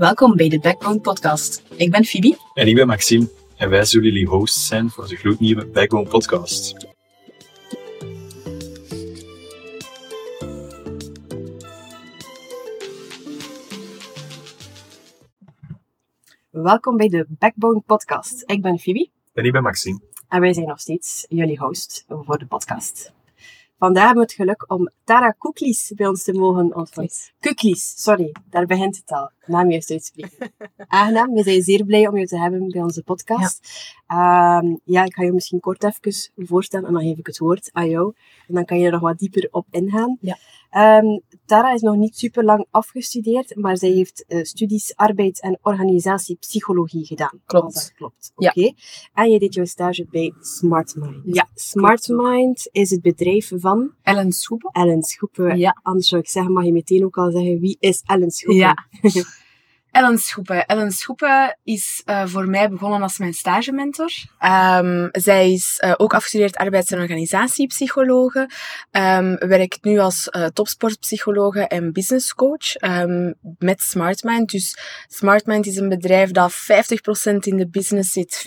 Welkom bij de Backbone Podcast. Ik ben Phoebe. En ik ben Maxime. En wij zullen jullie hosts zijn voor de gloednieuwe Backbone Podcast. Welkom bij de Backbone Podcast. Ik ben Phoebe. En ik ben Maxime. En wij zijn nog steeds jullie host voor de podcast. Vandaag hebben we het geluk om Tara Koeklies bij ons te mogen ontvangen. Kuklies, sorry, daar begint het al. Naam juist uitspreken. Aangenaam, we zijn zeer blij om je te hebben bij onze podcast. Ja, ja ik ga je misschien kort even voorstellen en dan geef ik het woord aan jou. En dan kan je er nog wat dieper op ingaan. Ja. Um, Tara is nog niet super lang afgestudeerd, maar zij heeft uh, studies arbeids- en organisatiepsychologie gedaan. Klopt. Dat klopt. Oké. Okay. En je deed jouw stage bij SmartMind. Ja. SmartMind is het bedrijf van? Ellen Schoepen. Ellen Schoepen. Ja. Anders zou ik zeggen, mag je meteen ook al zeggen, wie is Ellen Schoepen? Ja. Ellen Schoepen. Ellen Schoepen is uh, voor mij begonnen als mijn stagementor. Um, zij is uh, ook afgestudeerd arbeids- en organisatiepsychologe. Um, werkt nu als uh, topsportpsychologe en businesscoach um, met SmartMind. Dus SmartMind is een bedrijf dat 50% in de business zit,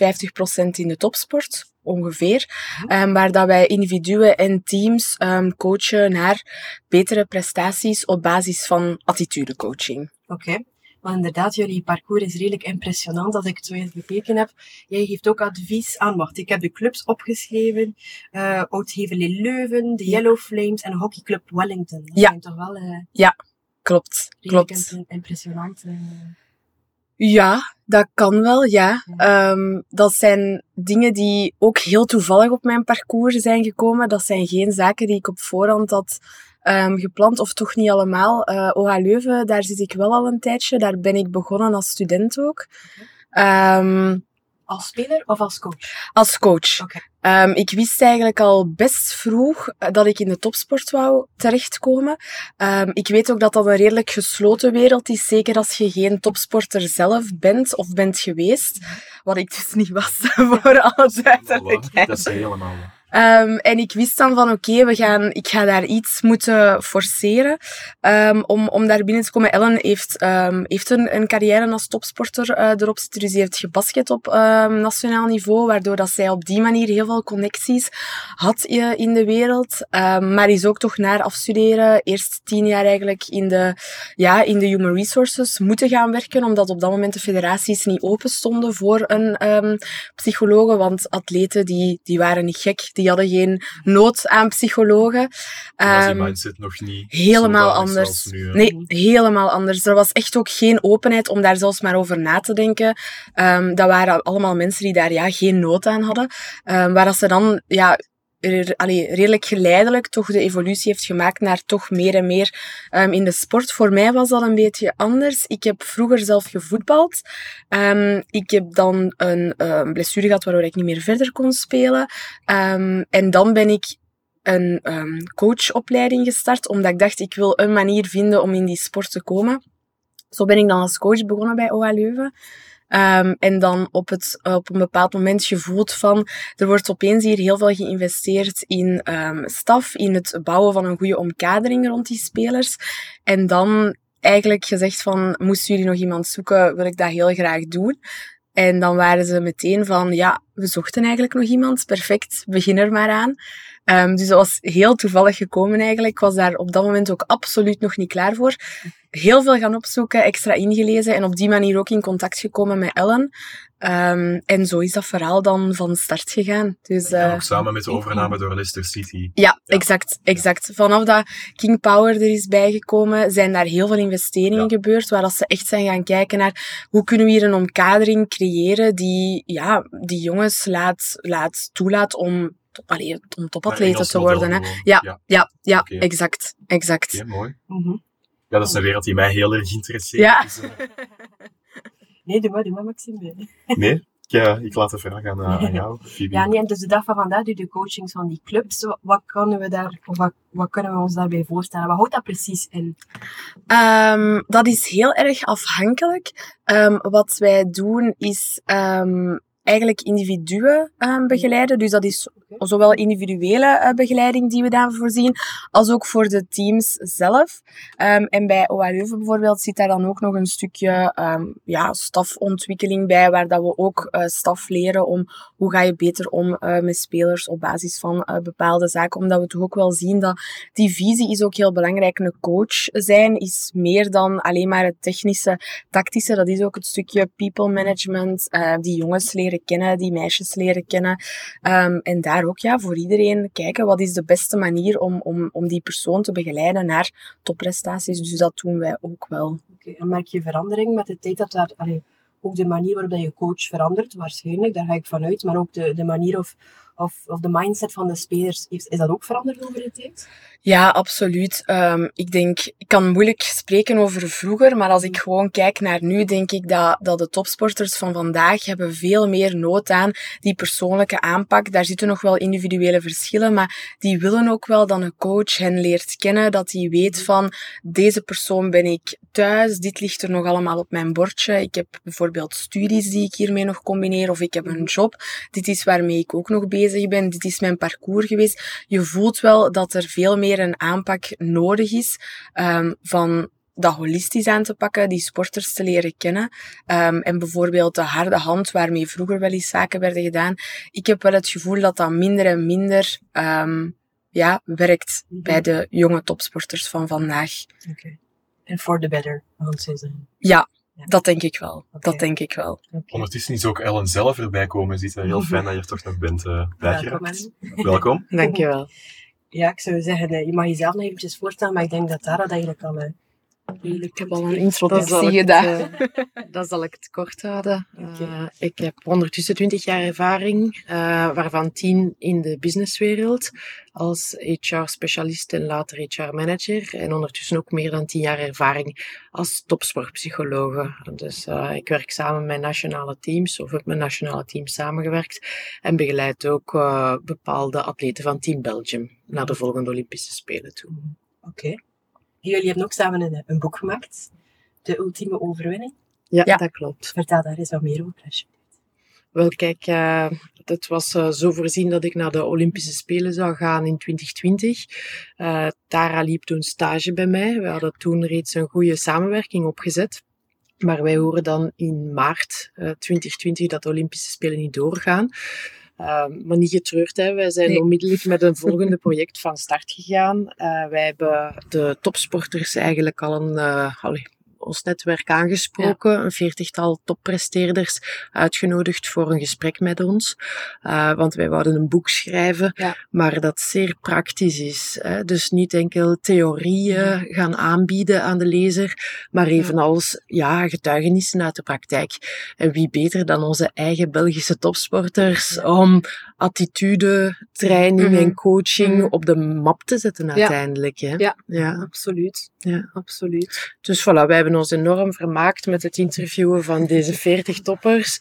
50% in de topsport ongeveer. Um, waar dat wij individuen en teams um, coachen naar betere prestaties op basis van attitudecoaching. Oké. Okay. Maar inderdaad, jullie parcours is redelijk impressionant als ik het zo eens bekeken heb. Jij geeft ook advies aan, wacht, ik heb de clubs opgeschreven. Uh, Oud-Heverlee Leuven, de Yellow Flames en Hockeyclub Wellington. Dat ja. zijn toch wel... Uh, ja, klopt. klopt. impressionant. Uh... Ja, dat kan wel, ja. ja. Um, dat zijn dingen die ook heel toevallig op mijn parcours zijn gekomen. Dat zijn geen zaken die ik op voorhand had um, gepland, of toch niet allemaal. Uh, OH Leuven, daar zit ik wel al een tijdje. Daar ben ik begonnen als student ook. Okay. Um, als speler of als coach? Als coach. Okay. Um, ik wist eigenlijk al best vroeg dat ik in de topsport wou terechtkomen. Um, ik weet ook dat dat een redelijk gesloten wereld is, zeker als je geen topsporter zelf bent of bent geweest. Wat ik dus niet was, voor alle duidelijkheid. Dat is helemaal Um, en ik wist dan van oké, we gaan, ik ga daar iets moeten forceren um, om, om daar binnen te komen. Ellen heeft, um, heeft een, een carrière als topsporter uh, erop zitten, dus die heeft gebasket op nationaal niveau, waardoor dat zij op die manier heel veel connecties had in de wereld. maar is ook toch naar afstuderen, eerst tien jaar eigenlijk in de, ja, in de human resources moeten gaan werken, omdat op dat moment de federaties niet open stonden voor een psychologe, want atleten die, die waren niet gek, hadden geen nood aan psychologen. Was die mindset nog niet helemaal anders. Nu, nee, helemaal anders. Er was echt ook geen openheid om daar zelfs maar over na te denken. Um, dat waren allemaal mensen die daar ja, geen nood aan hadden. Um, waar als ze dan ja, redelijk geleidelijk toch de evolutie heeft gemaakt naar toch meer en meer um, in de sport. Voor mij was dat een beetje anders. Ik heb vroeger zelf gevoetbald. Um, ik heb dan een um, blessure gehad waardoor ik niet meer verder kon spelen. en dan ben ik een coachopleiding gestart, omdat ik dacht, ik wil een manier vinden om in die sport te komen. Zo ben ik dan als coach begonnen bij OH Leuven. Um, en dan op, het, op een bepaald moment gevoeld van, er wordt opeens hier heel veel geïnvesteerd in um, staf, in het bouwen van een goede omkadering rond die spelers. En dan eigenlijk gezegd van, moesten jullie nog iemand zoeken, wil ik dat heel graag doen. En dan waren ze meteen van, ja, we zochten eigenlijk nog iemand. Perfect, begin er maar aan. Um, dus dat was heel toevallig gekomen eigenlijk. Ik was daar op dat moment ook absoluut nog niet klaar voor. Heel veel gaan opzoeken, extra ingelezen en op die manier ook in contact gekomen met Ellen. Um, en zo is dat verhaal dan van start gegaan. Dus, uh, ook samen met de overname door Leicester City. Ja, ja, exact, exact. Vanaf dat King Power er is bijgekomen, zijn daar heel veel investeringen ja. gebeurd, waar als ze echt zijn gaan kijken naar hoe kunnen we hier een omkadering creëren die, ja, die jongens laat, laat toelaat om Allee, om topatleten te worden. Hè. Ja, ja, ja, ja okay. exact. exact. Okay, mooi. Mm -hmm. Ja, dat is een wereld die mij heel erg interesseert. Ja. Dus, uh... nee, doe maar, doe maar, Maxime. Nee? Ja, ik laat de vraag aan, uh, aan jou, Phoebe. Ja, nee, en dus de dag van vandaag doe je de coachings van die clubs. Wat kunnen we, daar, of wat, wat kunnen we ons daarbij voorstellen? Wat houdt dat precies in? Um, dat is heel erg afhankelijk. Um, wat wij doen is... Um, eigenlijk individuen um, begeleiden. Dus dat is zowel individuele uh, begeleiding die we daarvoor voorzien, als ook voor de teams zelf. Um, en bij OA Leuven bijvoorbeeld zit daar dan ook nog een stukje um, ja, stafontwikkeling bij, waar dat we ook uh, staf leren om hoe ga je beter om uh, met spelers op basis van bepaalde zaken. Omdat we toch ook wel zien dat die visie is ook heel belangrijk. Een coach zijn is meer dan alleen maar het technische, tactische. Dat is ook het stukje people management, die jongens leren kennen, die meisjes leren kennen. Um, en daar ook ja, voor iedereen kijken wat is de beste manier om, om, om die persoon te begeleiden naar topprestaties. Dus dat doen wij ook wel. Okay, en merk je verandering met de tijd dat daar... Ook de manier waarop je coach verandert, waarschijnlijk, daar ga ik vanuit. Maar ook de, de manier of, of, of de mindset van de spelers, is, is dat ook veranderd over de tijd? Ja, absoluut. Um, ik denk, ik kan moeilijk spreken over vroeger, maar als ik gewoon kijk naar nu, denk ik dat, dat de topsporters van vandaag hebben veel meer nood aan die persoonlijke aanpak. Daar zitten nog wel individuele verschillen, maar die willen ook wel dat een coach hen leert kennen, dat hij weet van, deze persoon ben ik thuis, dit ligt er nog allemaal op mijn bordje. Ik heb bijvoorbeeld studies die ik hiermee nog combineer, of ik heb een job. Dit is waarmee ik ook nog bezig ben, dit is mijn parcours geweest. Je voelt wel dat er veel meer een aanpak nodig is um, van dat holistisch aan te pakken, die sporters te leren kennen. Um, en bijvoorbeeld de harde hand, waarmee vroeger wel eens zaken werden gedaan. Ik heb wel het gevoel dat dat minder en minder um, ja, werkt mm -hmm. bij de jonge topsporters van vandaag. Oké. Okay. En for the better, want ze zeggen. Ja, ja. Dat denk ik wel. Okay. Dat denk ik wel. Okay. Ondertussen is ook Ellen zelf erbij komen. Het is heel fijn dat je er toch nog bent uh, bijgeraakt. Welkom. Welkom. Dankjewel. Ja, ik zou zeggen, je mag jezelf nog eventjes voorstellen, maar ik denk dat Tara dat eigenlijk al... Ik heb al een introductie gedaan. Dat zal ik het kort houden. Okay. Uh, ik heb ondertussen 20 jaar ervaring, uh, waarvan 10 in de businesswereld als HR-specialist en later HR-manager. En ondertussen ook meer dan 10 jaar ervaring als topsportpsychologe. Dus ik werk samen met nationale teams, of heb met nationale teams samengewerkt. En begeleid ook bepaalde atleten van Team Belgium naar de volgende Olympische Spelen toe. Oké. Okay. Jullie hebben ook samen een, een, boek gemaakt, De Ultieme Overwinning. Ja, ja, dat klopt. Vertel daar eens wat meer over, alsjeblieft. Wel, kijk, uh, het was uh, zo voorzien dat ik naar de Olympische Spelen zou gaan in 2020. Uh, Tara liep toen stage bij mij. We hadden toen reeds een goede samenwerking opgezet. Maar wij horen dan in maart 2020 dat de Olympische Spelen niet doorgaan. Uh, maar niet getreurd, hè. wij zijn nee. onmiddellijk met een volgende project van start gegaan. Uh, wij hebben de topsporters eigenlijk al een, uh, allee, ons netwerk aangesproken, ja. een veertigtal toppresteerders uitgenodigd voor een gesprek met ons. Uh, want wij wouden een boek schrijven, ja. maar dat zeer praktisch is. Hè? Dus niet enkel theorieën gaan aanbieden aan de lezer, maar evenals ja, getuigenissen uit de praktijk. En wie beter dan onze eigen Belgische topsporters om attitude, training mm -hmm. en coaching mm -hmm. op de map te zetten uiteindelijk. Hè? Ja, ja, absoluut. Ja. absoluut. Dus voilà, wij hebben ons enorm vermaakt met het interviewen van deze 40 toppers.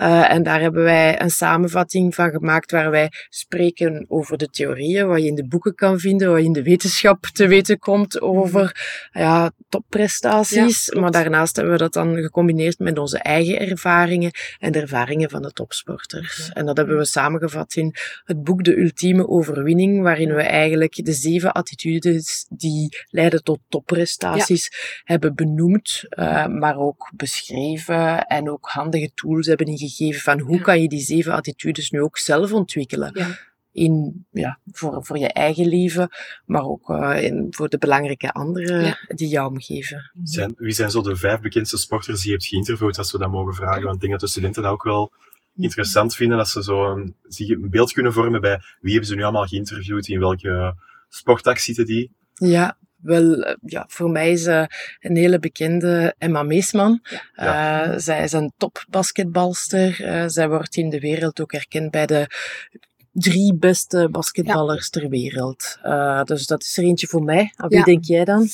Uh, en daar hebben wij een samenvatting van gemaakt waar wij spreken over de theorieën, wat je in de boeken kan vinden, wat je in de wetenschap te weten komt over ja, topprestaties. Ja, maar daarnaast hebben we dat dan gecombineerd met onze eigen ervaringen en de ervaringen van de topsporters. Ja. En dat hebben we samengevat in het boek De Ultieme Overwinning, waarin we eigenlijk de zeven attitudes die leiden tot topprestaties hebben benoemd, uh, maar ook beschreven en ook handige tools hebben ingegeven van hoe kan je die zeven attitudes nu ook zelf ontwikkelen. Ja in, ja, voor, voor je eigen leven, maar ook uh, in, voor de belangrijke anderen ja. die jou omgeven. Zijn, wie zijn zo de vijf bekendste sporters die je hebt geïnterviewd, als we dat mogen vragen? Want ik denk dat de studenten dat ook wel interessant vinden, dat ze zo een, zich een beeld kunnen vormen bij wie hebben ze nu allemaal geïnterviewd, in welke sporttak zitten die? Ja, wel, ja, voor mij is uh, een hele bekende Emma Meesman. Ja. Uh, zij is een topbasketbalster. Uh, zij wordt in de wereld ook erkend bij de drie beste basketballers ja. ter wereld. Uh, dus dat is er eentje voor mij. Aan wie ja. denk jij dan?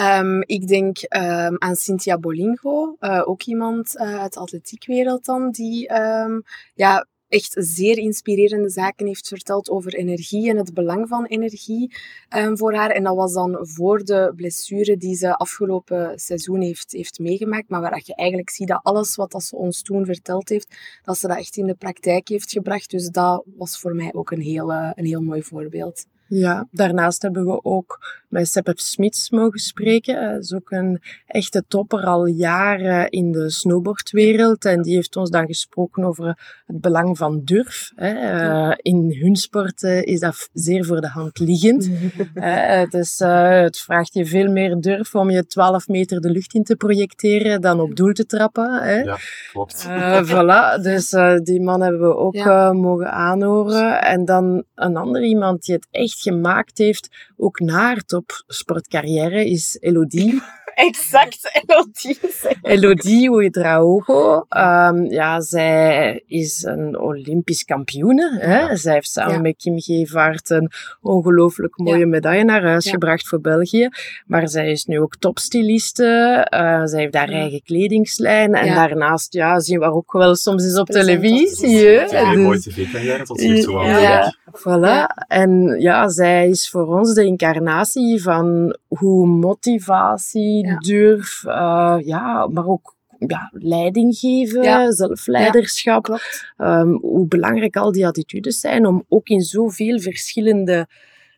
Um, ik denk um, aan Cynthia Bolingo, uh, ook iemand uh, uit de atletiekwereld dan, die um, ja, echt zeer inspirerende zaken heeft verteld over energie en het belang van energie um, voor haar. En dat was dan voor de blessure die ze afgelopen seizoen heeft, heeft meegemaakt. Maar waar je eigenlijk ziet dat alles wat dat ze ons toen verteld heeft, dat ze dat echt in de praktijk heeft gebracht. Dus dat was voor mij ook een heel, een heel mooi voorbeeld. Ja, daarnaast hebben we ook met Sepp Smits mogen spreken. Hij is ook een echte topper al jaren in de snowboardwereld. En die heeft ons dan gesproken over het belang van durf. Uh, in hun sport uh, is dat zeer voor de hand liggend. uh, dus het vraagt je veel meer durf om je 12 meter de lucht in te projecteren dan op doel te trappen. Hè. Ja, klopt. voilà, dus die man hebben we ook ja. mogen aanhoren. En dan een ander iemand die het echt gemaakt heeft, ook na haar topsportcarrière, is Elodie. exact, Elodie. Elodie Ouedraogo. Um, ja, zij is een Olympisch kampioene. Hè? Zij heeft samen met Kim Gevaert een ongelooflijk mooie medaille naar huis gebracht voor België. Maar zij is nu ook topstyliste. Uh, zij heeft haar eigen kledingslijn. En daarnaast ja, zien we haar ook wel soms eens op televisie. Ja, mooie tv-carrière tot nu toe. Ja, voilà. En ja, zij is voor ons de incarnatie van hoe motivatie, durf, uh, ja, maar ook ja, leiding geven, zelfleiderschap. Um, hoe belangrijk al die attitudes zijn om ook in zoveel verschillende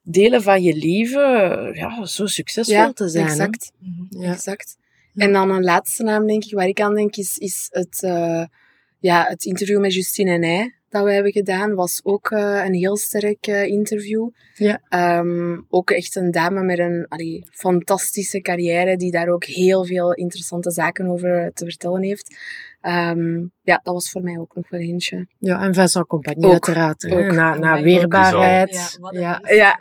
delen van je leven ja, zo succesvol te zijn. Exact. Mhm. Ja. exact. En dan een laatste naam, denk ik, waar ik aan denk, is, is het, uh, ja, het interview met Justine en hij dat we hebben gedaan, was ook uh, een heel sterk uh, interview. Ja. Um, ook echt een dame met een allee, fantastische carrière, die daar ook heel veel interessante zaken over te vertellen heeft. Um, ja, dat was voor mij ook nog wel eentje. Ja, en Vincent Compagnie ook, uiteraard. Ook. Na, na weerbaarheid. Ja. ja.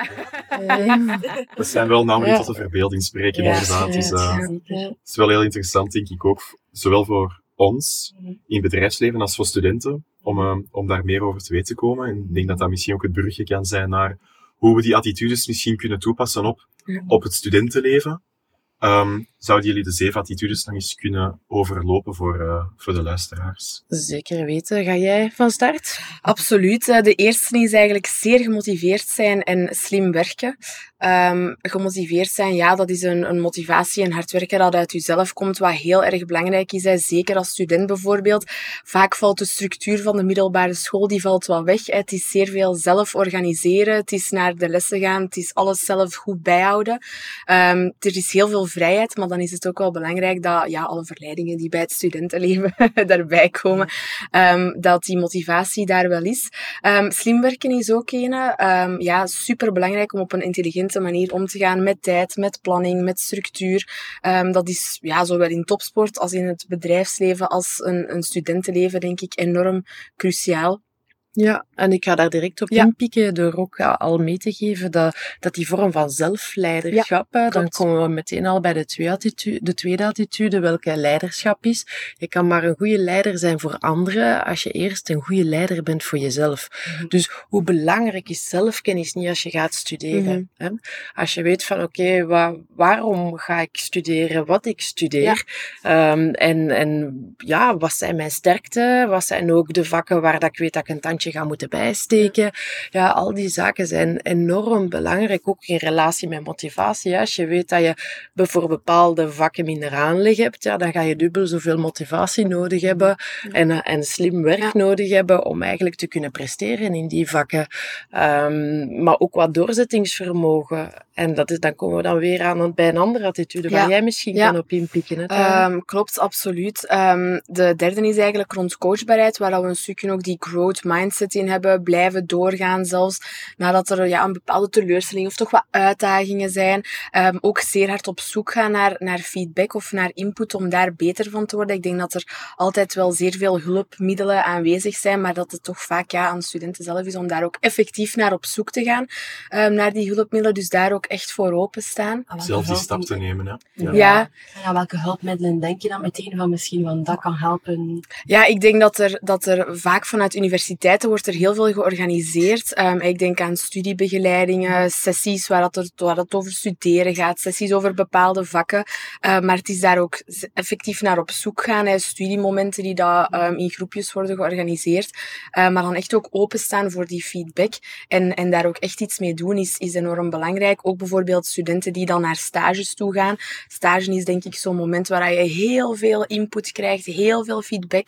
ja. Dat zijn wel namen die tot de verbeelding spreken, inderdaad. Dus, uh, het is wel heel interessant, denk ik ook. Zowel voor ons in bedrijfsleven als voor studenten om, uh, om daar meer over te weten te komen. En ik denk dat dat misschien ook het brugje kan zijn naar hoe we die attitudes misschien kunnen toepassen op, op het studentenleven. Um, zouden jullie de zeven attitudes nog eens kunnen overlopen voor, uh, voor de luisteraars? Zeker weten. Ga jij van start? Absoluut. De eerste is eigenlijk zeer gemotiveerd zijn en slim werken. Um, gemotiveerd zijn, ja, dat is een, een motivatie en hard werken dat uit jezelf komt, wat heel erg belangrijk is. Hè. Zeker als student bijvoorbeeld. Vaak valt de structuur van de middelbare school die valt wel weg. Het is zeer veel zelf organiseren. Het is naar de lessen gaan. Het is alles zelf goed bijhouden. Um, er is heel veel vrijheid, maar dan is het ook wel belangrijk dat ja, alle verleidingen die bij het studentenleven daarbij komen, um, dat die motivatie daar wel is. Um, slim werken is ook een. Um, ja, super belangrijk om op een intelligente manier om te gaan met tijd, met planning, met structuur. dat is ja, zowel in topsport als in het bedrijfsleven als een, een studentenleven, denk ik, enorm cruciaal. Ja, en ik ga daar direct op ja. inpikken door ook al mee te geven dat, dat die vorm van zelfleiderschap, ja, dan komen we meteen al bij de, twee attitude, de tweede attitude, welke leiderschap is. Je kan maar een goede leider zijn voor anderen als je eerst een goede leider bent voor jezelf. Mm -hmm. Dus hoe belangrijk is zelfkennis niet als je gaat studeren? Mm -hmm. hè? Als je weet van oké, okay, waarom ga ik studeren, wat ik studeer, ja. um, en, en ja, wat zijn mijn sterkten, wat zijn ook de vakken waar dat ik weet dat ik een tandje gaan moeten bijsteken. Ja, al die zaken zijn enorm belangrijk, ook in relatie met motivatie. Als je weet dat je voor bepaalde vakken minder aanleg hebt, ja, dan ga je dubbel zoveel motivatie nodig hebben en, eh, en slim werk nodig hebben om eigenlijk te kunnen presteren in die vakken. Um, maar ook wat doorzettingsvermogen. En dat is, dan komen we dan weer aan bij een andere attitude waar jij misschien kan op inpikken. Um, klopt, absoluut. Um, de derde is eigenlijk rond coachbaarheid, waar we een stukje ook die growth mindset mindset in hebben, blijven doorgaan zelfs nadat er ja, een bepaalde teleurstelling of toch wat uitdagingen zijn. Um, ook zeer hard op zoek gaan naar, naar feedback of naar input om daar beter van te worden. Ik denk dat er altijd wel zeer veel hulpmiddelen aanwezig zijn, maar dat het toch vaak ja, aan studenten zelf is om daar ook effectief naar op zoek te gaan, um, naar die hulpmiddelen. Dus daar ook echt voor openstaan. Zelf die stap te nemen, hè? Ja. ja. ja. welke hulpmiddelen denk je dan meteen van misschien van dat kan helpen? Ja, ik denk dat er, dat er vaak vanuit universiteit wordt er heel veel georganiseerd. Ehm, ik denk aan studiebegeleidingen, sessies waar, het, waar over studeren gaat, sessies over bepaalde vakken. Ehm, maar het is daar ook effectief naar op zoek gaan. Hè, studiemomenten die daar um, in groepjes worden georganiseerd. maar dan echt ook openstaan voor die feedback. En, en daar ook echt iets mee doen is, is enorm belangrijk. Ook bijvoorbeeld studenten die dan naar stages toe gaan. Stage is denk ik zo'n moment waar je heel veel input krijgt, heel veel feedback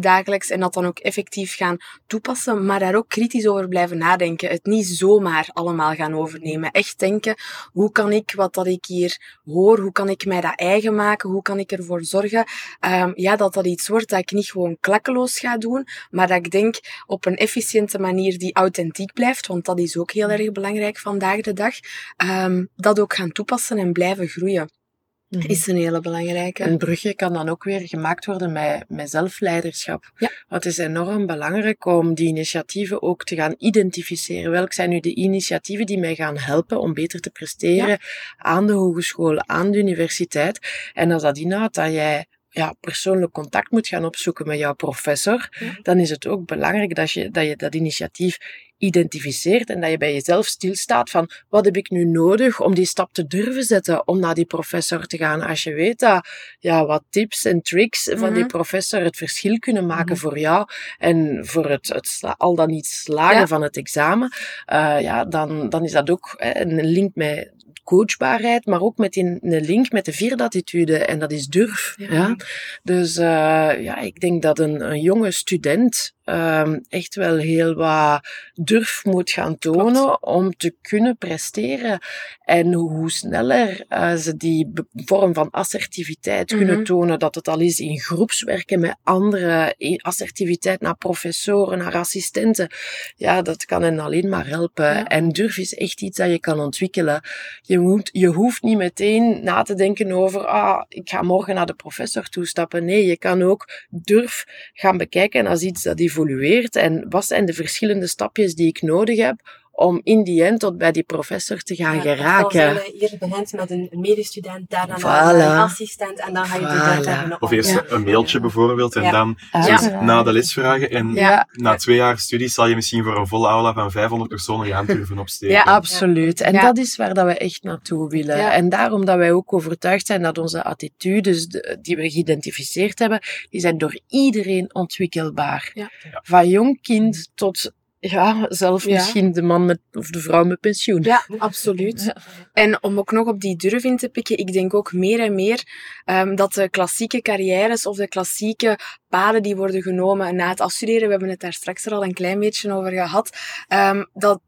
dagelijks. En dat dan ook effectief gaan toepassen, maar daar ook kritisch over blijven nadenken. Het niet zomaar allemaal gaan overnemen. Echt denken, hoe kan ik wat dat ik hier hoor, hoe kan ik mij dat eigen maken, hoe kan ik ervoor zorgen um, ja, dat dat iets wordt dat ik niet gewoon klakkeloos ga doen, maar dat ik denk op een efficiënte manier die authentiek blijft, want dat is ook heel erg belangrijk vandaag de dag, um, dat ook gaan toepassen en blijven groeien. Mhm. is een hele belangrijke. Een brugje kan dan ook weer gemaakt worden met, met zelfleiderschap. Ja. Want het is enorm belangrijk om die initiatieven ook te gaan identificeren. Welk zijn nu de initiatieven die mij gaan helpen om beter te presteren aan de hogeschool, aan de universiteit. En als dat inhoudt dat jij ja, persoonlijk contact moet gaan opzoeken met jouw professor, dan is het ook belangrijk dat je dat, je dat initiatief identificeert en dat je bij jezelf stilstaat van wat heb ik nu nodig om die stap te durven zetten om naar die professor te gaan. Als je weet dat ja, wat tips en tricks van die mhm. professor het verschil kunnen maken mhm. voor jou en voor het, het al dan niet slagen van het examen, uh, ja, dan, dan is dat ook een link met coachbaarheid, maar ook met een link met de vierde attitude en dat is durf. Ja. Dus uh, ja, ik denk dat een, een jonge student um, echt wel heel wat durf moet gaan tonen om te kunnen presteren. En hoe sneller uh, ze die vorm van assertiviteit kunnen mhm. tonen, dat het al is in groepswerken met anderen, assertiviteit naar professoren, naar assistenten, ja, dat kan hen alleen maar helpen. En durf is echt iets dat je kan ontwikkelen. Je, moet, je hoeft niet meteen na te denken over, ah, ik ga morgen naar de professor toestappen. Nee, je kan ook durf gaan bekijken als iets dat die evolueert en wat zijn de verschillende stapjes die ik nodig heb om in die end tot bij die professor te gaan geraken. Je hier begint met een medestudent, daarna voilà. een assistent en dan ga je voilà. de hebben. Of eerst een mailtje bijvoorbeeld en dan ja. na de les vragen. En na twee jaar studie zal je misschien voor een volle aula van 500 personen je hand durven opsteken. Ja, absoluut. En dat is waar dat we echt naartoe willen. En daarom dat wij ook overtuigd zijn dat onze attitudes die we geïdentificeerd hebben, die zijn door iedereen ontwikkelbaar. Van jong kind tot ja, zelf misschien de man met, of de vrouw met pensioen. Ja, absoluut. En om ook nog op die durf in te pikken, ik denk ook meer en meer um, dat de klassieke carrières of de klassieke paden die worden genomen na het afstuderen, we hebben het daar straks er al een klein beetje over gehad, um, dat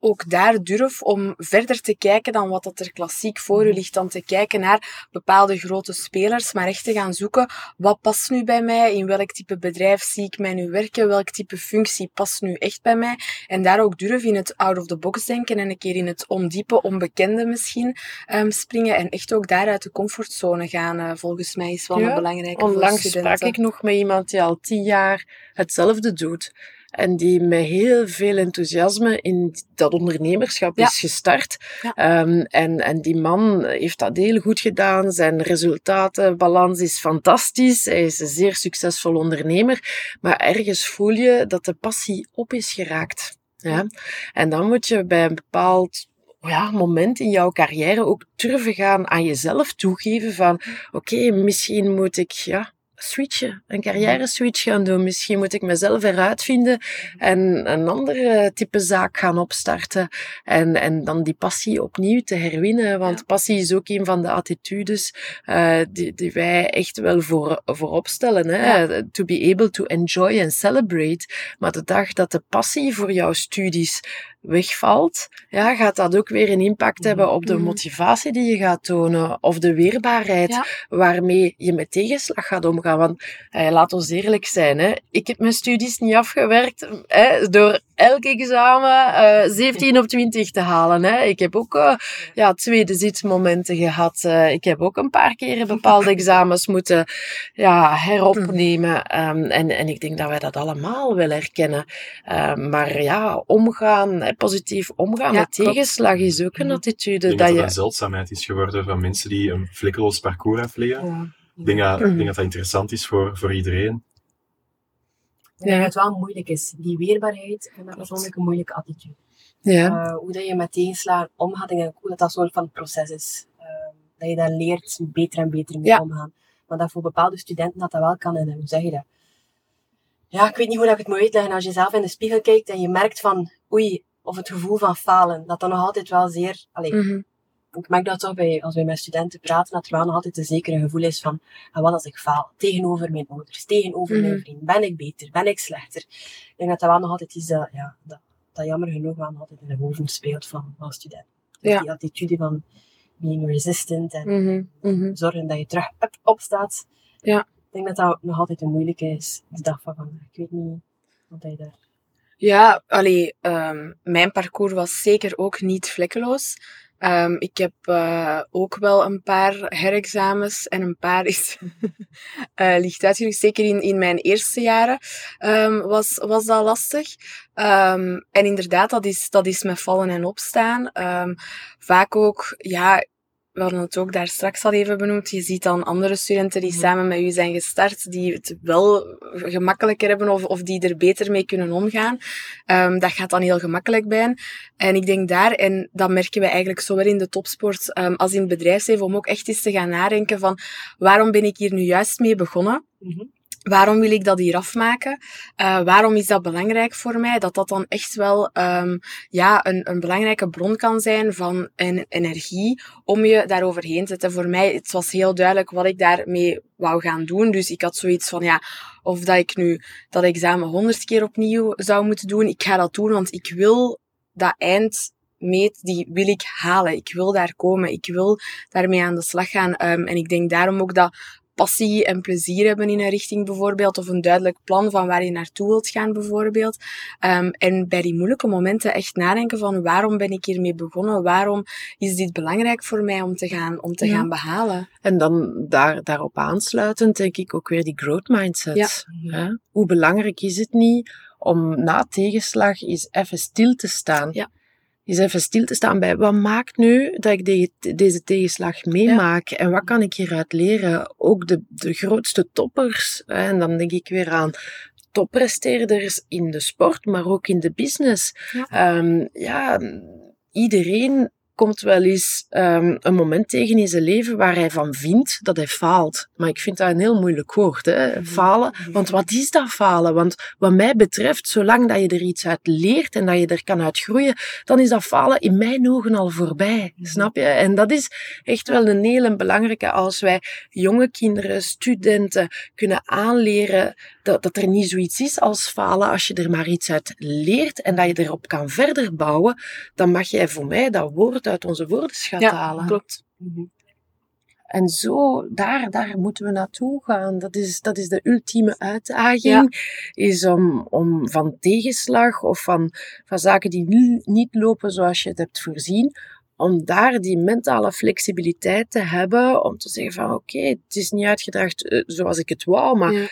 ook daar durf om verder te kijken dan wat dat er klassiek voor u mhm. ligt, dan te kijken naar bepaalde grote spelers, maar echt te gaan zoeken, wat past nu bij mij, in welk type bedrijf zie ik mij nu werken, welk type functie past nu echt bij mij, en daar ook durf in het out of the box denken en een keer in het ondiepe, onbekende misschien um, springen en echt ook daar uit de comfortzone gaan, uh, volgens mij is wel ja, een belangrijke Onlangs sprak ik nog met iemand die al tien jaar hetzelfde doet. En die met heel veel enthousiasme in dat ondernemerschap is gestart. Um, en, en die man heeft dat heel goed gedaan. Zijn resultatenbalans is fantastisch. Hij is een zeer succesvol ondernemer. Maar ergens voel je dat de passie op is geraakt. Ja? En dan moet je bij een bepaald ja, moment in jouw carrière ook durven gaan aan jezelf toegeven van oké, misschien moet ik ja, switchen, een carrière switch gaan doen. Misschien moet ik mezelf eruit vinden en een andere type zaak gaan opstarten. En, en dan die passie opnieuw te herwinnen. Want passie is ook een van de attitudes uh, die, die wij echt wel voor, voorop stellen. Hè? To be able to enjoy and celebrate. Maar de dag dat de passie voor jouw studies wegvalt, ja, gaat dat ook weer een impact hebben op de mhm. motivatie die je gaat tonen of de weerbaarheid waarmee je met tegenslag gaat omgaan. Want eh, laat ons eerlijk zijn, hè, ik heb mijn studies niet afgewerkt hè, door elk examen uh, 17 op 20 te halen. Hè. Ik heb ook uh, ja, tweede zitsmomenten gehad. Uh, ik heb ook een paar keren bepaalde examens moeten ja, heropnemen. Um, en, en ik denk dat wij dat allemaal wel herkennen. Um, maar ja, omgaan positief omgaan met tegenslag is ook een mhm. attitude. Ik denk dat, je... een zeldzaamheid is geworden van mensen die een vlekkeloos parcours afleggen. Ik, denk dat, ik denk dat dat interessant is voor, voor iedereen. Denk dat het wel moeilijk is. Die weerbaarheid en dat persoonlijk een moeilijke attitude. Ja. Uh, hoe dat je met tegenslagen omgaat, denk ik hoe dat dat soort van proces is. Uh, dat je daar leert beter en beter mee Ja. omgaan. Maar dat voor bepaalde studenten dat dat wel kan. En hoe zeg je dat? Ja, ik weet niet hoe dat ik het moet uitleggen. Als je zelf in de spiegel kijkt en je merkt van, oei, of het gevoel van falen, dat dan nog altijd wel zeer... Allee, Mhm. Ik merk dat toch bij, als wij met studenten praten, dat er wel nog altijd een zekere gevoel is van, en wat als ik faal? Tegenover mijn ouders, tegenover mijn Mhm. vriend. Ben ik beter? Ben ik slechter? Ik denk dat dat wel nog altijd is dat, ja, dat, dat jammer genoeg wel nog altijd in de hoofden speelt van, van studenten. Dus Ja. Die attitude van being resistant en Mhm. Mhm. zorgen dat je terug up, opstaat. Ja. Ik denk dat dat nog altijd een moeilijke is, de dag van vandaag. Ik weet niet wat hij daar... Ja, allee, ehm, mijn parcours was zeker ook niet vlekkeloos. Ehm, ik heb eh, ook wel een paar herexamens en een paar is eh licht uitgelegd. Zeker in, in mijn eerste jaren ehm, was, was dat lastig. Ehm, en inderdaad, dat is, dat is met vallen en opstaan. Vaak ook, ja, we hadden het ook daar straks al even benoemd. Je ziet dan andere studenten die Mhm. samen met u zijn gestart, die het wel gemakkelijker hebben of, of die er beter mee kunnen omgaan. Ehm, dat gaat dan heel gemakkelijk bij. hen. En ik denk daar, en dat merken we eigenlijk zowel in de topsport ehm, als in het bedrijfsleven, om ook echt eens te gaan nadenken van waarom ben ik hier nu juist mee begonnen? Mhm. Waarom wil ik dat hier afmaken? Eh, waarom is dat belangrijk voor mij? Dat dat dan echt wel ehm, ja, een, een belangrijke bron kan zijn van en, energie om je daaroverheen te zetten. Voor mij het was heel duidelijk wat ik daarmee wou gaan doen. Dus ik had zoiets van, ja, of dat ik nu dat examen honderd keer opnieuw zou moeten doen. Ik ga dat doen, want ik wil dat eindmeet, die wil ik halen. Ik wil daar komen. Ik wil daarmee aan de slag gaan. Ehm, en ik denk daarom ook dat passie en plezier hebben in een richting bijvoorbeeld, of een duidelijk plan van waar je naartoe wilt gaan bijvoorbeeld. Ehm, en bij die moeilijke momenten echt nadenken van waarom ben ik hiermee begonnen? Waarom is dit belangrijk voor mij om te gaan, om te Ja. gaan behalen? En dan daar, daarop aansluitend denk ik ook weer die growth mindset. Hè? Hoe belangrijk is het niet om na tegenslag eens even stil te staan? Ja. Eens even stil te staan bij wat maakt nu dat ik de- deze tegenslag meemaak en wat kan ik hieruit leren? Ook de, de grootste toppers, hè, en dan denk ik weer aan toppresteerders in de sport, maar ook in de business. Ja. Ehm, ja, iedereen komt wel eens ehm, een moment tegen in zijn leven waar hij van vindt dat hij faalt. Maar ik vind dat een heel moeilijk woord, hè? falen. Want wat is dat falen? Want wat mij betreft, zolang dat je er iets uit leert en dat je er kan uit groeien, dan is dat falen in mijn ogen al voorbij. Snap je? En dat is echt wel een hele belangrijke als wij jonge kinderen, studenten kunnen aanleren dat, dat er niet zoiets is als falen. Als je er maar iets uit leert en dat je erop kan verder bouwen, dan mag jij voor mij dat woord uit onze woordenschat halen. klopt. Mhm. En zo, daar, daar moeten we naartoe gaan. Dat is, dat is de ultieme uitdaging. Is om, om van tegenslag of van, van zaken die nu niet lopen zoals je het hebt voorzien, om daar die mentale flexibiliteit te hebben. Om te zeggen van oké, het is niet uitgedraagd eh, zoals ik het wou, maar Ja.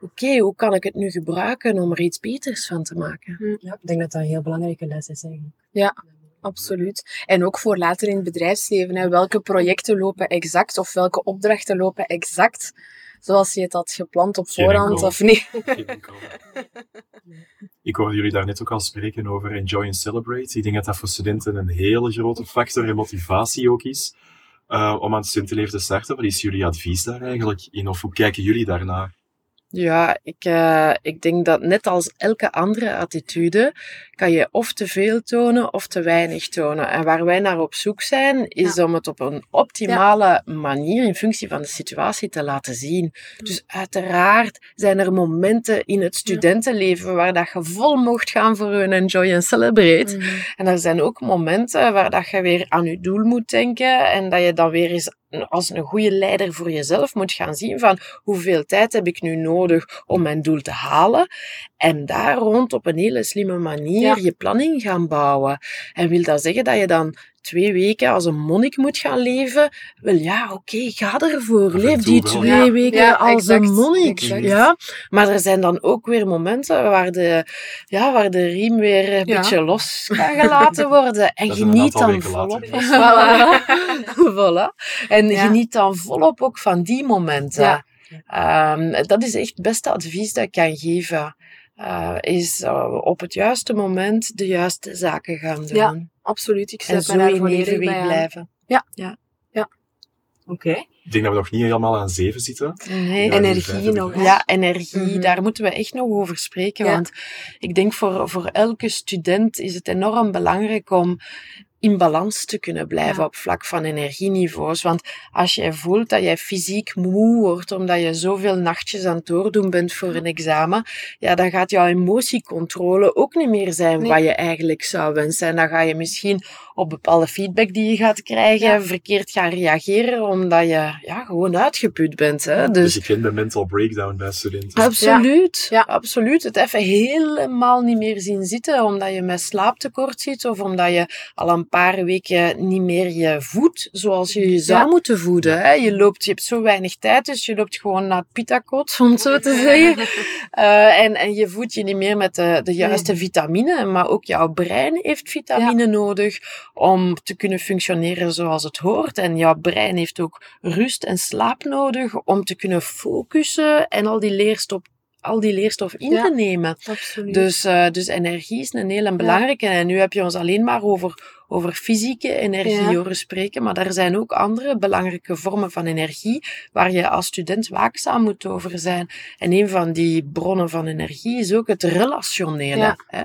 oké, hoe kan ik het nu gebruiken om er iets beters van te maken? Ja, ik denk dat dat een heel belangrijke les is eigenlijk. Ja. Absoluut. En ook voor later in het bedrijfsleven. Hè. Welke projecten lopen exact of welke opdrachten lopen exact zoals je het had gepland op voorhand of niet? Ik hoorde jullie daar net ook al spreken over enjoy and celebrate. Ik denk dat dat voor studenten een hele grote factor en motivatie ook is eh, om aan het studentenleven te starten. Wat is jullie advies daar eigenlijk in? Of hoe kijken jullie daarnaar? Ja, ik, eh, ik denk dat net als elke andere attitude kan je of te veel tonen of te weinig tonen. En waar wij naar op zoek zijn, is om het op een optimale manier in functie van de situatie te laten zien. Dus uiteraard zijn er momenten in het studentenleven waar dat je vol mocht gaan voor een enjoy and celebrate. Mhm. En er zijn ook momenten waar dat je weer aan je doel moet denken en dat je dan weer eens als een goede leider voor jezelf moet gaan zien van hoeveel tijd heb ik nu nodig om mijn doel te halen en daar rond op een hele slimme manier Ja. je planning gaan bouwen. En wil dat zeggen dat je dan twee weken als een monnik moet gaan leven? Wel ja, oké, ga ervoor. Leef die wel, twee ja. weken Ja, als exact, een monnik. exact. Ja? Maar er zijn dan ook weer momenten waar de, ja, waar de riem weer een Ja. beetje los kan gelaten worden. En geniet dan volop. Voilà. voilà. En Ja. geniet dan volop ook van die momenten. Ja. Ehm, dat is echt het beste advies dat ik kan geven. Uh, is uh, op het juiste moment de juiste zaken gaan doen. Ja, absoluut. Ik en zo in evenwicht blijven. Ja. ja. ja. Oké. Okay. Ik denk dat we nog niet helemaal aan zeven zitten. Nee, ja, energie nog. Ja, energie. Mm -hmm. Daar moeten we echt nog over spreken. Ja. Want ik denk voor, voor elke student is het enorm belangrijk om in balans te kunnen blijven ja. op vlak van energieniveaus. Want als jij voelt dat jij fysiek moe wordt omdat je zoveel nachtjes aan het doordoen bent voor een examen, ja, dan gaat jouw emotiecontrole ook niet meer zijn nee. wat je eigenlijk zou wensen. En dan ga je misschien op bepaalde feedback die je gaat krijgen, ja. verkeerd gaan reageren, omdat je ja, gewoon uitgeput bent. Hè? Dus, dus je kent de mental breakdown bij studenten. Absoluut, ja. absoluut. Het even helemaal niet meer zien zitten, omdat je met slaaptekort zit, of omdat je al een paar weken niet meer je voedt zoals je je zou moeten voeden. Hè? Je, loopt, je hebt zo weinig tijd, dus je loopt gewoon naar het pitakot, om het zo te zeggen. uh, en, en je voedt je niet meer met de, de juiste vitamine, maar ook jouw brein heeft vitamine nodig om te kunnen functioneren zoals het hoort. En jouw brein heeft ook rust en slaap nodig om te kunnen focussen en al die leerstof al die leerstof in ja, te nemen. Absoluut. Dus, uh, dus energie is een hele belangrijke. Ja. En nu heb je ons alleen maar over, over fysieke energie ja. horen spreken, maar er zijn ook andere belangrijke vormen van energie waar je als student waakzaam moet over zijn. En een van die bronnen van energie is ook het relationele. Hè?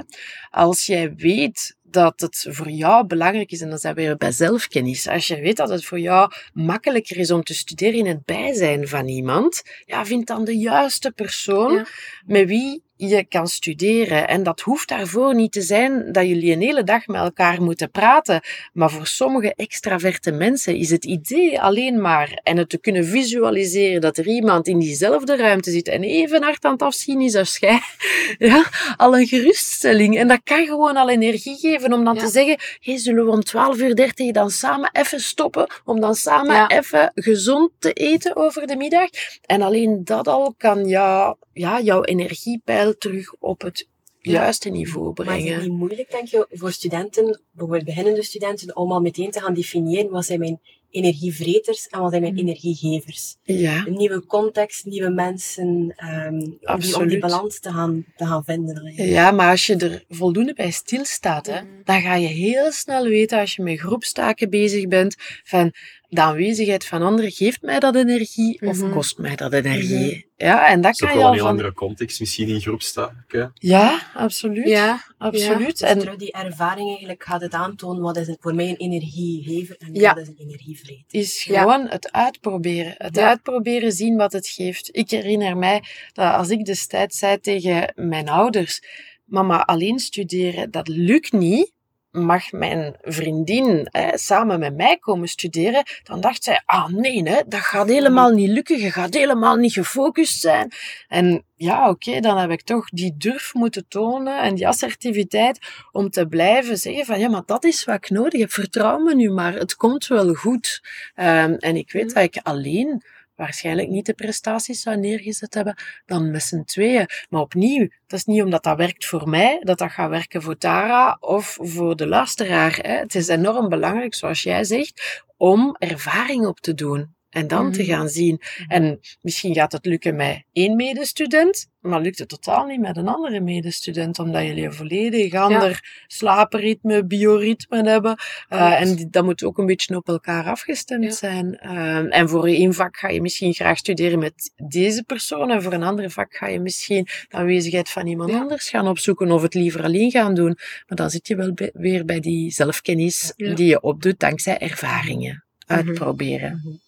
Als jij weet dat het voor jou belangrijk is, en dan zijn we weer bij zelfkennis. Als je weet dat het voor jou makkelijker is om te studeren in het bijzijn van iemand, ja, vind dan de juiste persoon ja. met wie je kan studeren. En dat hoeft daarvoor niet te zijn dat jullie een hele dag met elkaar moeten praten. Maar voor sommige extraverte mensen is het idee alleen maar en het te kunnen visualiseren dat er iemand in diezelfde ruimte zit en even hard aan het afzien is als jij, ja, al een geruststelling. En dat kan gewoon al energie geven om dan ja. te zeggen, hey, zullen we om 12 uur 30 dan samen even stoppen, om dan samen ja. even gezond te eten over de middag. En alleen dat al kan jou, ja, jouw energiepeil terug op het juiste niveau brengen. Maar is het niet moeilijk, denk je, voor studenten, bijvoorbeeld beginnende studenten, om al meteen te gaan definiëren wat zijn mijn energievreters en wat zijn mijn energiegevers? Ja. Een nieuwe context, nieuwe mensen, um, om, die, om die balans te gaan, te gaan vinden. Ja, maar als je er voldoende bij stilstaat, hè, mm. dan ga je heel snel weten, als je met groepstaken bezig bent, van de aanwezigheid van anderen geeft mij dat energie of mm -hmm. kost mij dat energie. Mm -hmm. Ja, en dat kan je wel al een heel van... andere context misschien in groepstaken. Ja, absoluut. Ja, absoluut. Ja. Dus terug die ervaring eigenlijk gaat het aantonen wat is het voor mij een energiegever en ja. wat is een energievreter. Is gewoon ja. het uitproberen. Het uitproberen, zien wat het geeft. Ik herinner mij dat als ik destijds zei tegen mijn ouders, mama, alleen studeren, dat lukt niet mag mijn vriendin hè, samen met mij komen studeren, dan dacht zij, ah nee, hè, dat gaat helemaal niet lukken, je gaat helemaal niet gefocust zijn. En ja, oké, okay, dan heb ik toch die durf moeten tonen en die assertiviteit om te blijven zeggen van, ja, maar dat is wat ik nodig heb, vertrouw me nu maar, het komt wel goed. Um, en ik weet dat ik alleen waarschijnlijk niet de prestaties zou neergezet hebben dan met z'n tweeën. Maar opnieuw, dat is niet omdat dat werkt voor mij, dat dat gaat werken voor Tara of voor de luisteraar. Hè. Het is enorm belangrijk, zoals jij zegt, om ervaring op te doen. En dan mm. te gaan zien. En misschien gaat het lukken met één medestudent, maar lukt het totaal niet met een andere medestudent, omdat jullie een volledig ander ja. slaapritme, bioritme hebben. Uh, en die, dat moet ook een beetje op elkaar afgestemd ja. zijn. Uh, en voor één vak ga je misschien graag studeren met deze persoon, en voor een ander vak ga je misschien de aanwezigheid van iemand ja. anders gaan opzoeken, of het liever alleen gaan doen. Maar dan zit je wel bij, weer bij die zelfkennis die je opdoet dankzij ervaringen. Uitproberen. Mm -hmm.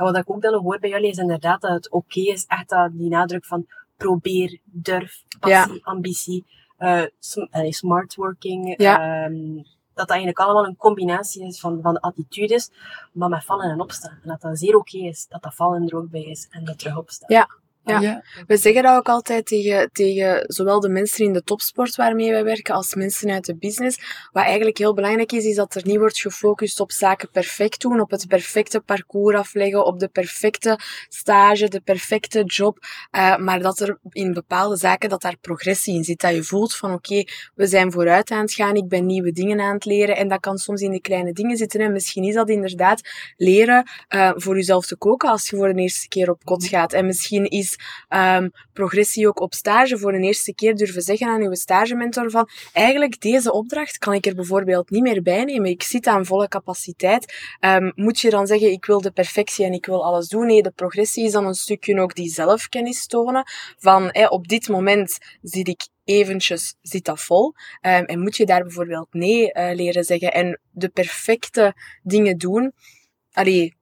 En wat ik ook dan hoor bij jullie is inderdaad dat het oké okay is, echt dat die nadruk van probeer, durf, passie, ja. ambitie, uh, smart working. Ja. Um, dat dat eigenlijk allemaal een combinatie is van, van attitudes, maar met vallen en opstaan. En dat dat zeer oké okay is, dat dat vallen er ook bij is en dat terug opstaan. Ja. Ja. ja. we zeggen dat ook altijd tegen, tegen zowel de mensen in de topsport waarmee wij werken als mensen uit de business. Wat eigenlijk heel belangrijk is, is dat er niet wordt gefocust op zaken perfect doen, op het perfecte parcours afleggen, op de perfecte stage, de perfecte job. Uh, maar dat er in bepaalde zaken, dat daar progressie in zit. Dat je voelt van oké, okay, we zijn vooruit aan het gaan, ik ben nieuwe dingen aan het leren. En dat kan soms in de kleine dingen zitten. En misschien is dat inderdaad leren uh, voor jezelf te koken als je voor de eerste keer op kot gaat. En misschien is Ehm, progressie ook op stage. Voor een eerste keer durven zeggen aan uw stagementor van eigenlijk deze opdracht kan ik er bijvoorbeeld niet meer bij nemen. Ik zit aan volle capaciteit. Ehm, moet je dan zeggen ik wil de perfectie en ik wil alles doen? Nee, de progressie is dan een stukje ook die zelfkennis tonen. Van op dit moment zit ik eventjes zit dat vol. Um, en moet je daar bijvoorbeeld nee uh, leren zeggen en de perfecte dingen doen. Allee,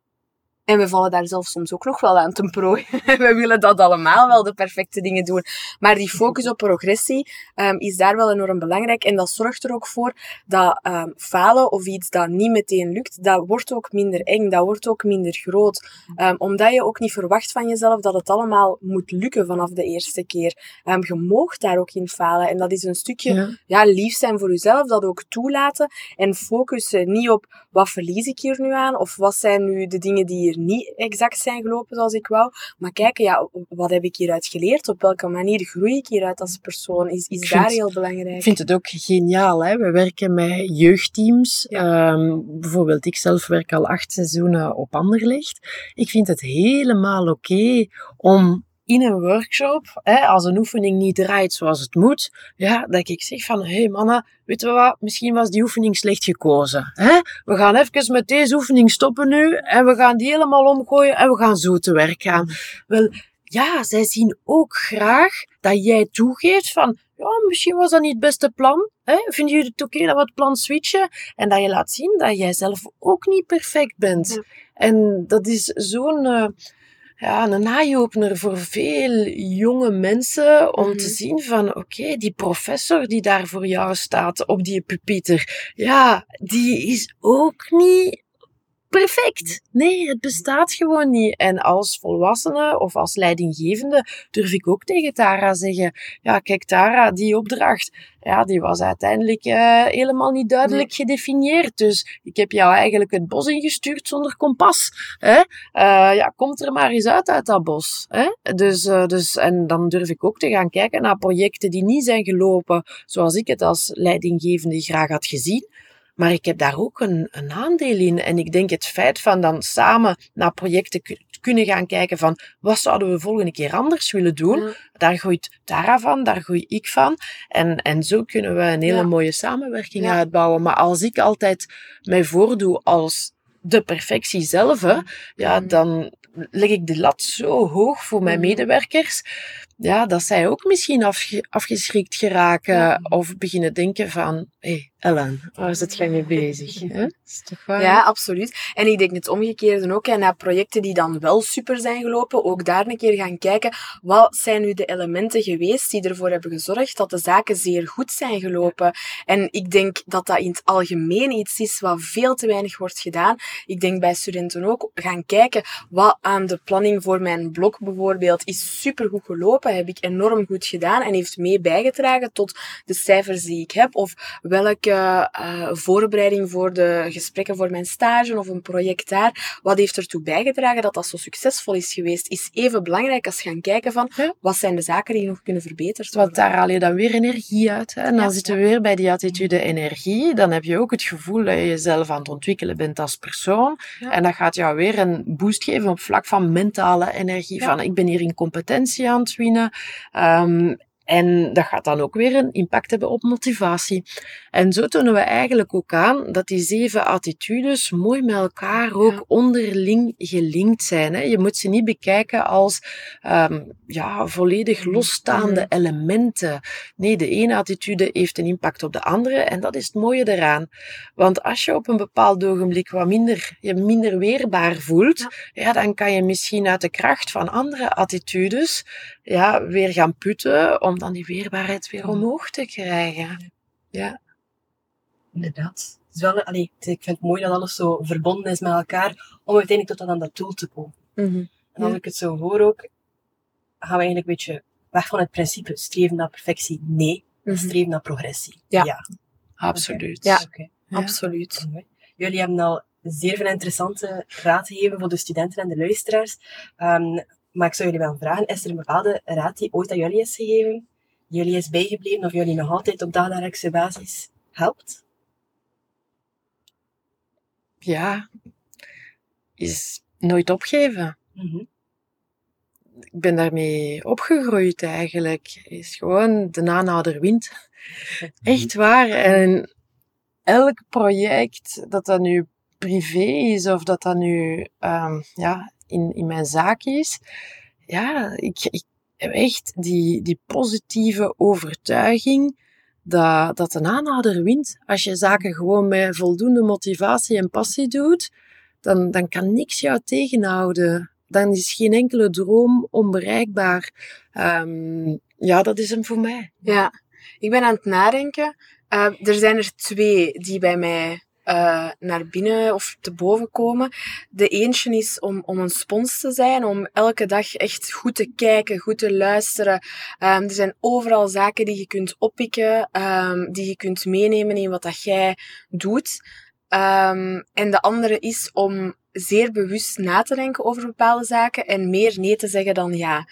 en we vallen daar zelf soms ook nog wel aan ten prooi. we willen dat allemaal wel, de perfecte dingen doen. Maar die focus op progressie um, is daar wel enorm belangrijk. En dat zorgt er ook voor dat um, falen of iets dat niet meteen lukt, dat wordt ook minder eng, dat wordt ook minder groot. Um, omdat je ook niet verwacht van jezelf dat het allemaal moet lukken vanaf de eerste keer. je moogt daar ook in falen. En dat is een stukje ja. ja. lief zijn voor jezelf, dat ook toelaten. En focussen niet op wat verlies ik hier nu aan, of wat zijn nu de dingen die hier niet exact zijn gelopen zoals ik wou. Maar kijken, ja, wat heb ik hieruit geleerd? Op welke manier groei ik hieruit als persoon? Is, is daar heel belangrijk. Ik vind het ook geniaal. Hè? We werken met jeugdteams. Ja. Um, bijvoorbeeld, ik zelf werk al acht seizoenen op Anderlecht. Ik vind het helemaal oké okay om in een workshop, hè, als een oefening niet draait zoals het moet, ja, dat ik zeg van, hé hey mannen, weet je wat, misschien was die oefening slecht gekozen. Hè? We gaan even met deze oefening stoppen nu en we gaan die helemaal omgooien en we gaan zo te werk gaan. Wel, ja, zij zien ook graag dat jij toegeeft van, ja, misschien was dat niet het beste plan. Hè? Vinden jullie het oké okay dat we het plan switchen? En dat je laat zien dat jij zelf ook niet perfect bent. Ja. En dat is zo'n... Uh, ja, een eye-opener voor veel jonge mensen om te zien van, oké, okay, die professor die daar voor jou staat op die pupieter, ja, die is ook niet perfect. Nee, het bestaat gewoon niet. En als volwassene of als leidinggevende durf ik ook tegen Tara zeggen, ja, kijk Tara, die opdracht, ja, die was uiteindelijk uh, helemaal niet duidelijk nee. gedefinieerd. Dus ik heb jou eigenlijk het bos ingestuurd zonder kompas. Hè? Uh, ja, komt er maar eens uit uit dat bos. Hè? Dus, uh, dus, en dan durf ik ook te gaan kijken naar projecten die niet zijn gelopen zoals ik het als leidinggevende graag had gezien. Maar ik heb daar ook een, een aandeel in. En ik denk het feit van dan samen naar projecten kunnen gaan kijken van wat zouden we volgende keer anders willen doen. Ja. Daar groeit Tara van, daar groei ik van. En, en zo kunnen we een hele ja. mooie samenwerking ja. uitbouwen. Maar als ik altijd mij voordoe als de perfectie zelf, hè, ja, dan leg ik de lat zo hoog voor mijn medewerkers ja, dat zij ook misschien afge afgeschrikt geraken ja. of beginnen denken van, hé hey, Ellen, waar zit jij mee bezig? Hè? Is toch waar? Ja, absoluut. En ik denk het omgekeerde ook, en naar projecten die dan wel super zijn gelopen, ook daar een keer gaan kijken, wat zijn nu de elementen geweest die ervoor hebben gezorgd dat de zaken zeer goed zijn gelopen. En ik denk dat dat in het algemeen iets is wat veel te weinig wordt gedaan. Ik denk bij studenten ook gaan kijken wat aan de planning voor mijn blok bijvoorbeeld is super goed gelopen heb ik enorm goed gedaan en heeft mee bijgedragen tot de cijfers die ik heb. Of welke uh, voorbereiding voor de gesprekken voor mijn stage of een project daar, wat heeft ertoe bijgedragen dat dat zo succesvol is geweest, is even belangrijk als gaan kijken van wat zijn de zaken die nog kunnen verbeterd worden. Want daar haal je dan weer energie uit. Hè? En dan ja, zitten we weer bij die attitude energie. Dan heb je ook het gevoel dat je jezelf aan het ontwikkelen bent als persoon. En dat gaat jou weer een boost geven op vlak van mentale energie. Van ik ben hier in competentie aan het winnen. Um, en dat gaat dan ook weer een impact hebben op motivatie. En zo tonen we eigenlijk ook aan dat die zeven attitudes mooi met elkaar ook ja. onderling gelinkt zijn. Hè. Je moet ze niet bekijken als um, ja, volledig losstaande ja. elementen. Nee, de ene attitude heeft een impact op de andere en dat is het mooie eraan. Want als je op een bepaald ogenblik wat minder, je minder weerbaar voelt, ja. ja dan kan je misschien uit de kracht van andere attitudes ja, weer gaan putten om dan die weerbaarheid weer omhoog te krijgen. Ja. Inderdaad. Het is wel, allee, ik vind het mooi dat alles zo verbonden is met elkaar, om uiteindelijk tot aan dat doel te komen. Mm -hmm. En als ja. ik het zo hoor ook, gaan we eigenlijk een beetje weg van het principe streven naar perfectie. Nee, mm -hmm. streven naar progressie. Ja, ja. absoluut. Okay. Ja, okay. ja, absoluut. Jullie hebben al zeer veel interessante raad gegeven voor de studenten en de luisteraars. Um, maar ik zou jullie wel vragen, is er een bepaalde raad die ooit aan jullie is gegeven, die jullie is bijgebleven of jullie nog altijd op dagelijkse basis helpt? Ja, is nooit opgeven. Mm -hmm. ik ben daarmee opgegroeid eigenlijk. Is gewoon de aanhouder wint. Echt waar. En elk project, dat dat nu privé is of dat dat nu um, ja, in, in mijn zaak is, ja, ik, ik heb echt die, die positieve overtuiging dat, dat een aanhouder wint. Als je zaken gewoon met voldoende motivatie en passie doet, dan, dan kan niks jou tegenhouden. Dan is geen enkele droom onbereikbaar. Um, ja, dat is hem voor mij. Ja, ik ben aan het nadenken. Uh, er zijn er twee die bij mij uh, naar binnen of te boven komen. De eentje is om, om een spons te zijn, om elke dag echt goed te kijken, goed te luisteren. Um, er zijn overal zaken die je kunt oppikken, um, die je kunt meenemen in wat dat jij doet. Um, en de andere is om zeer bewust na te denken over bepaalde zaken en meer nee te zeggen dan ja.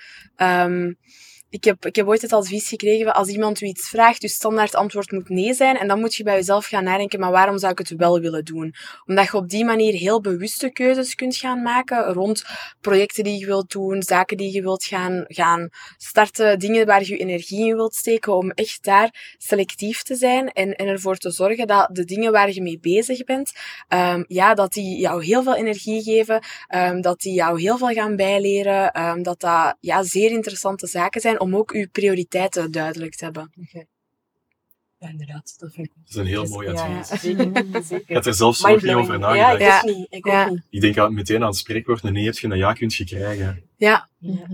Ik heb, ik heb ooit het advies gekregen, als iemand u iets vraagt, je standaard antwoord moet nee zijn. En dan moet je bij jezelf gaan nadenken, maar waarom zou ik het wel willen doen? Omdat je op die manier heel bewuste keuzes kunt gaan maken rond projecten die je wilt doen, zaken die je wilt gaan, gaan starten, dingen waar je energie in wilt steken, om echt daar selectief te zijn en, en ervoor te zorgen dat de dingen waar je mee bezig bent, um, ja, dat die jou heel veel energie geven, um, dat die jou heel veel gaan bijleren, um, dat dat ja, zeer interessante zaken zijn om ook uw prioriteiten duidelijk te hebben. Okay. Ja, inderdaad. Dat, vind ik... dat is een heel mooi advies. Ja, zeker, zeker. Ik had er zelfs nog niet over nagedacht. Ja, ik ook niet. Ik, ook niet. ik denk dat meteen aan het spreekwoord een nee heb je een ja kunt je krijgen. Ja,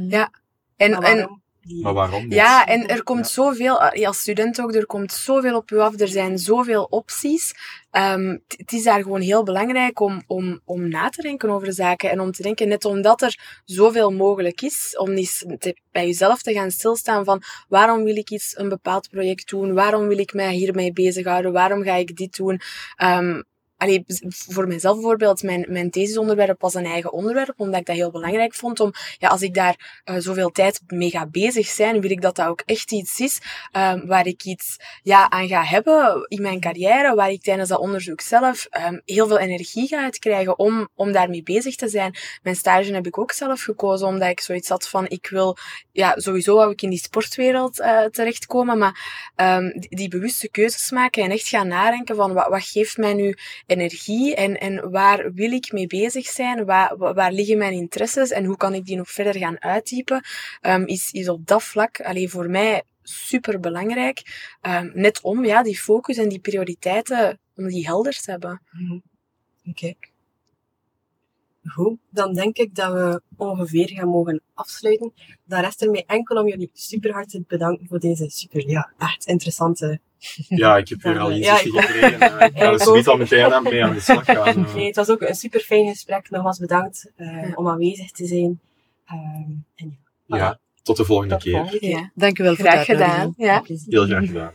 ja. En, Maar en? Die- Maar waarom niet? Ja, en er komt Ja. zoveel, eh, als student ook, er komt zoveel op u af. Er zijn zoveel opties. Ehm, het is daar gewoon heel belangrijk om, om, om na te denken over zaken. En om te denken, net omdat er zoveel mogelijk is, om eens te- bij jezelf te gaan stilstaan van waarom wil ik iets, een bepaald project doen? Waarom wil ik mij hiermee bezighouden? Waarom ga ik dit doen? Ehm, Allee, voor mijzelf bijvoorbeeld, mijn, mijn thesisonderwerp was een eigen onderwerp, omdat ik dat heel belangrijk vond om, ja, als ik daar eh, zoveel tijd mee ga bezig zijn, wil ik dat dat ook echt iets is ehm, waar ik iets ja, aan ga hebben in mijn carrière, waar ik tijdens dat onderzoek zelf ehm, heel veel energie ga uitkrijgen om, om daarmee bezig te zijn. Mijn stage heb ik ook zelf gekozen, omdat ik zoiets had van, ik wil, ja, sowieso wou ik in die sportwereld eh, terechtkomen, maar ehm, die, die bewuste keuzes maken en echt gaan nadenken van, wat, wat geeft mij nu energie en, en waar wil ik mee bezig zijn? Waar, wa- waar liggen mijn interesses en hoe kan ik die nog verder gaan uitdiepen? Ehm, is, is op dat vlak alleen voor mij super belangrijk. Ehm, net om ja, die focus en die prioriteiten, om die helder te hebben. Mhm. Oké. Goed, dan denk ik dat we ongeveer gaan mogen afsluiten. Dan rest er mij enkel om jullie super hard te bedanken voor deze super, ja, echt interessante. Ja, ik heb weer al Ja, inzichten ik- gekregen. eh, Ik ga Ik dus niet al meteen aan mee aan de slag gaan. eh. Nee, het was ook een super fijn gesprek. Nogmaals bedankt eh, om aanwezig te zijn. Ehm, en ja, Ja, tot de volgende tot keer. volgende keer. Ja. Dank u wel voor Graag gedaan. Ja. Heel graag gedaan.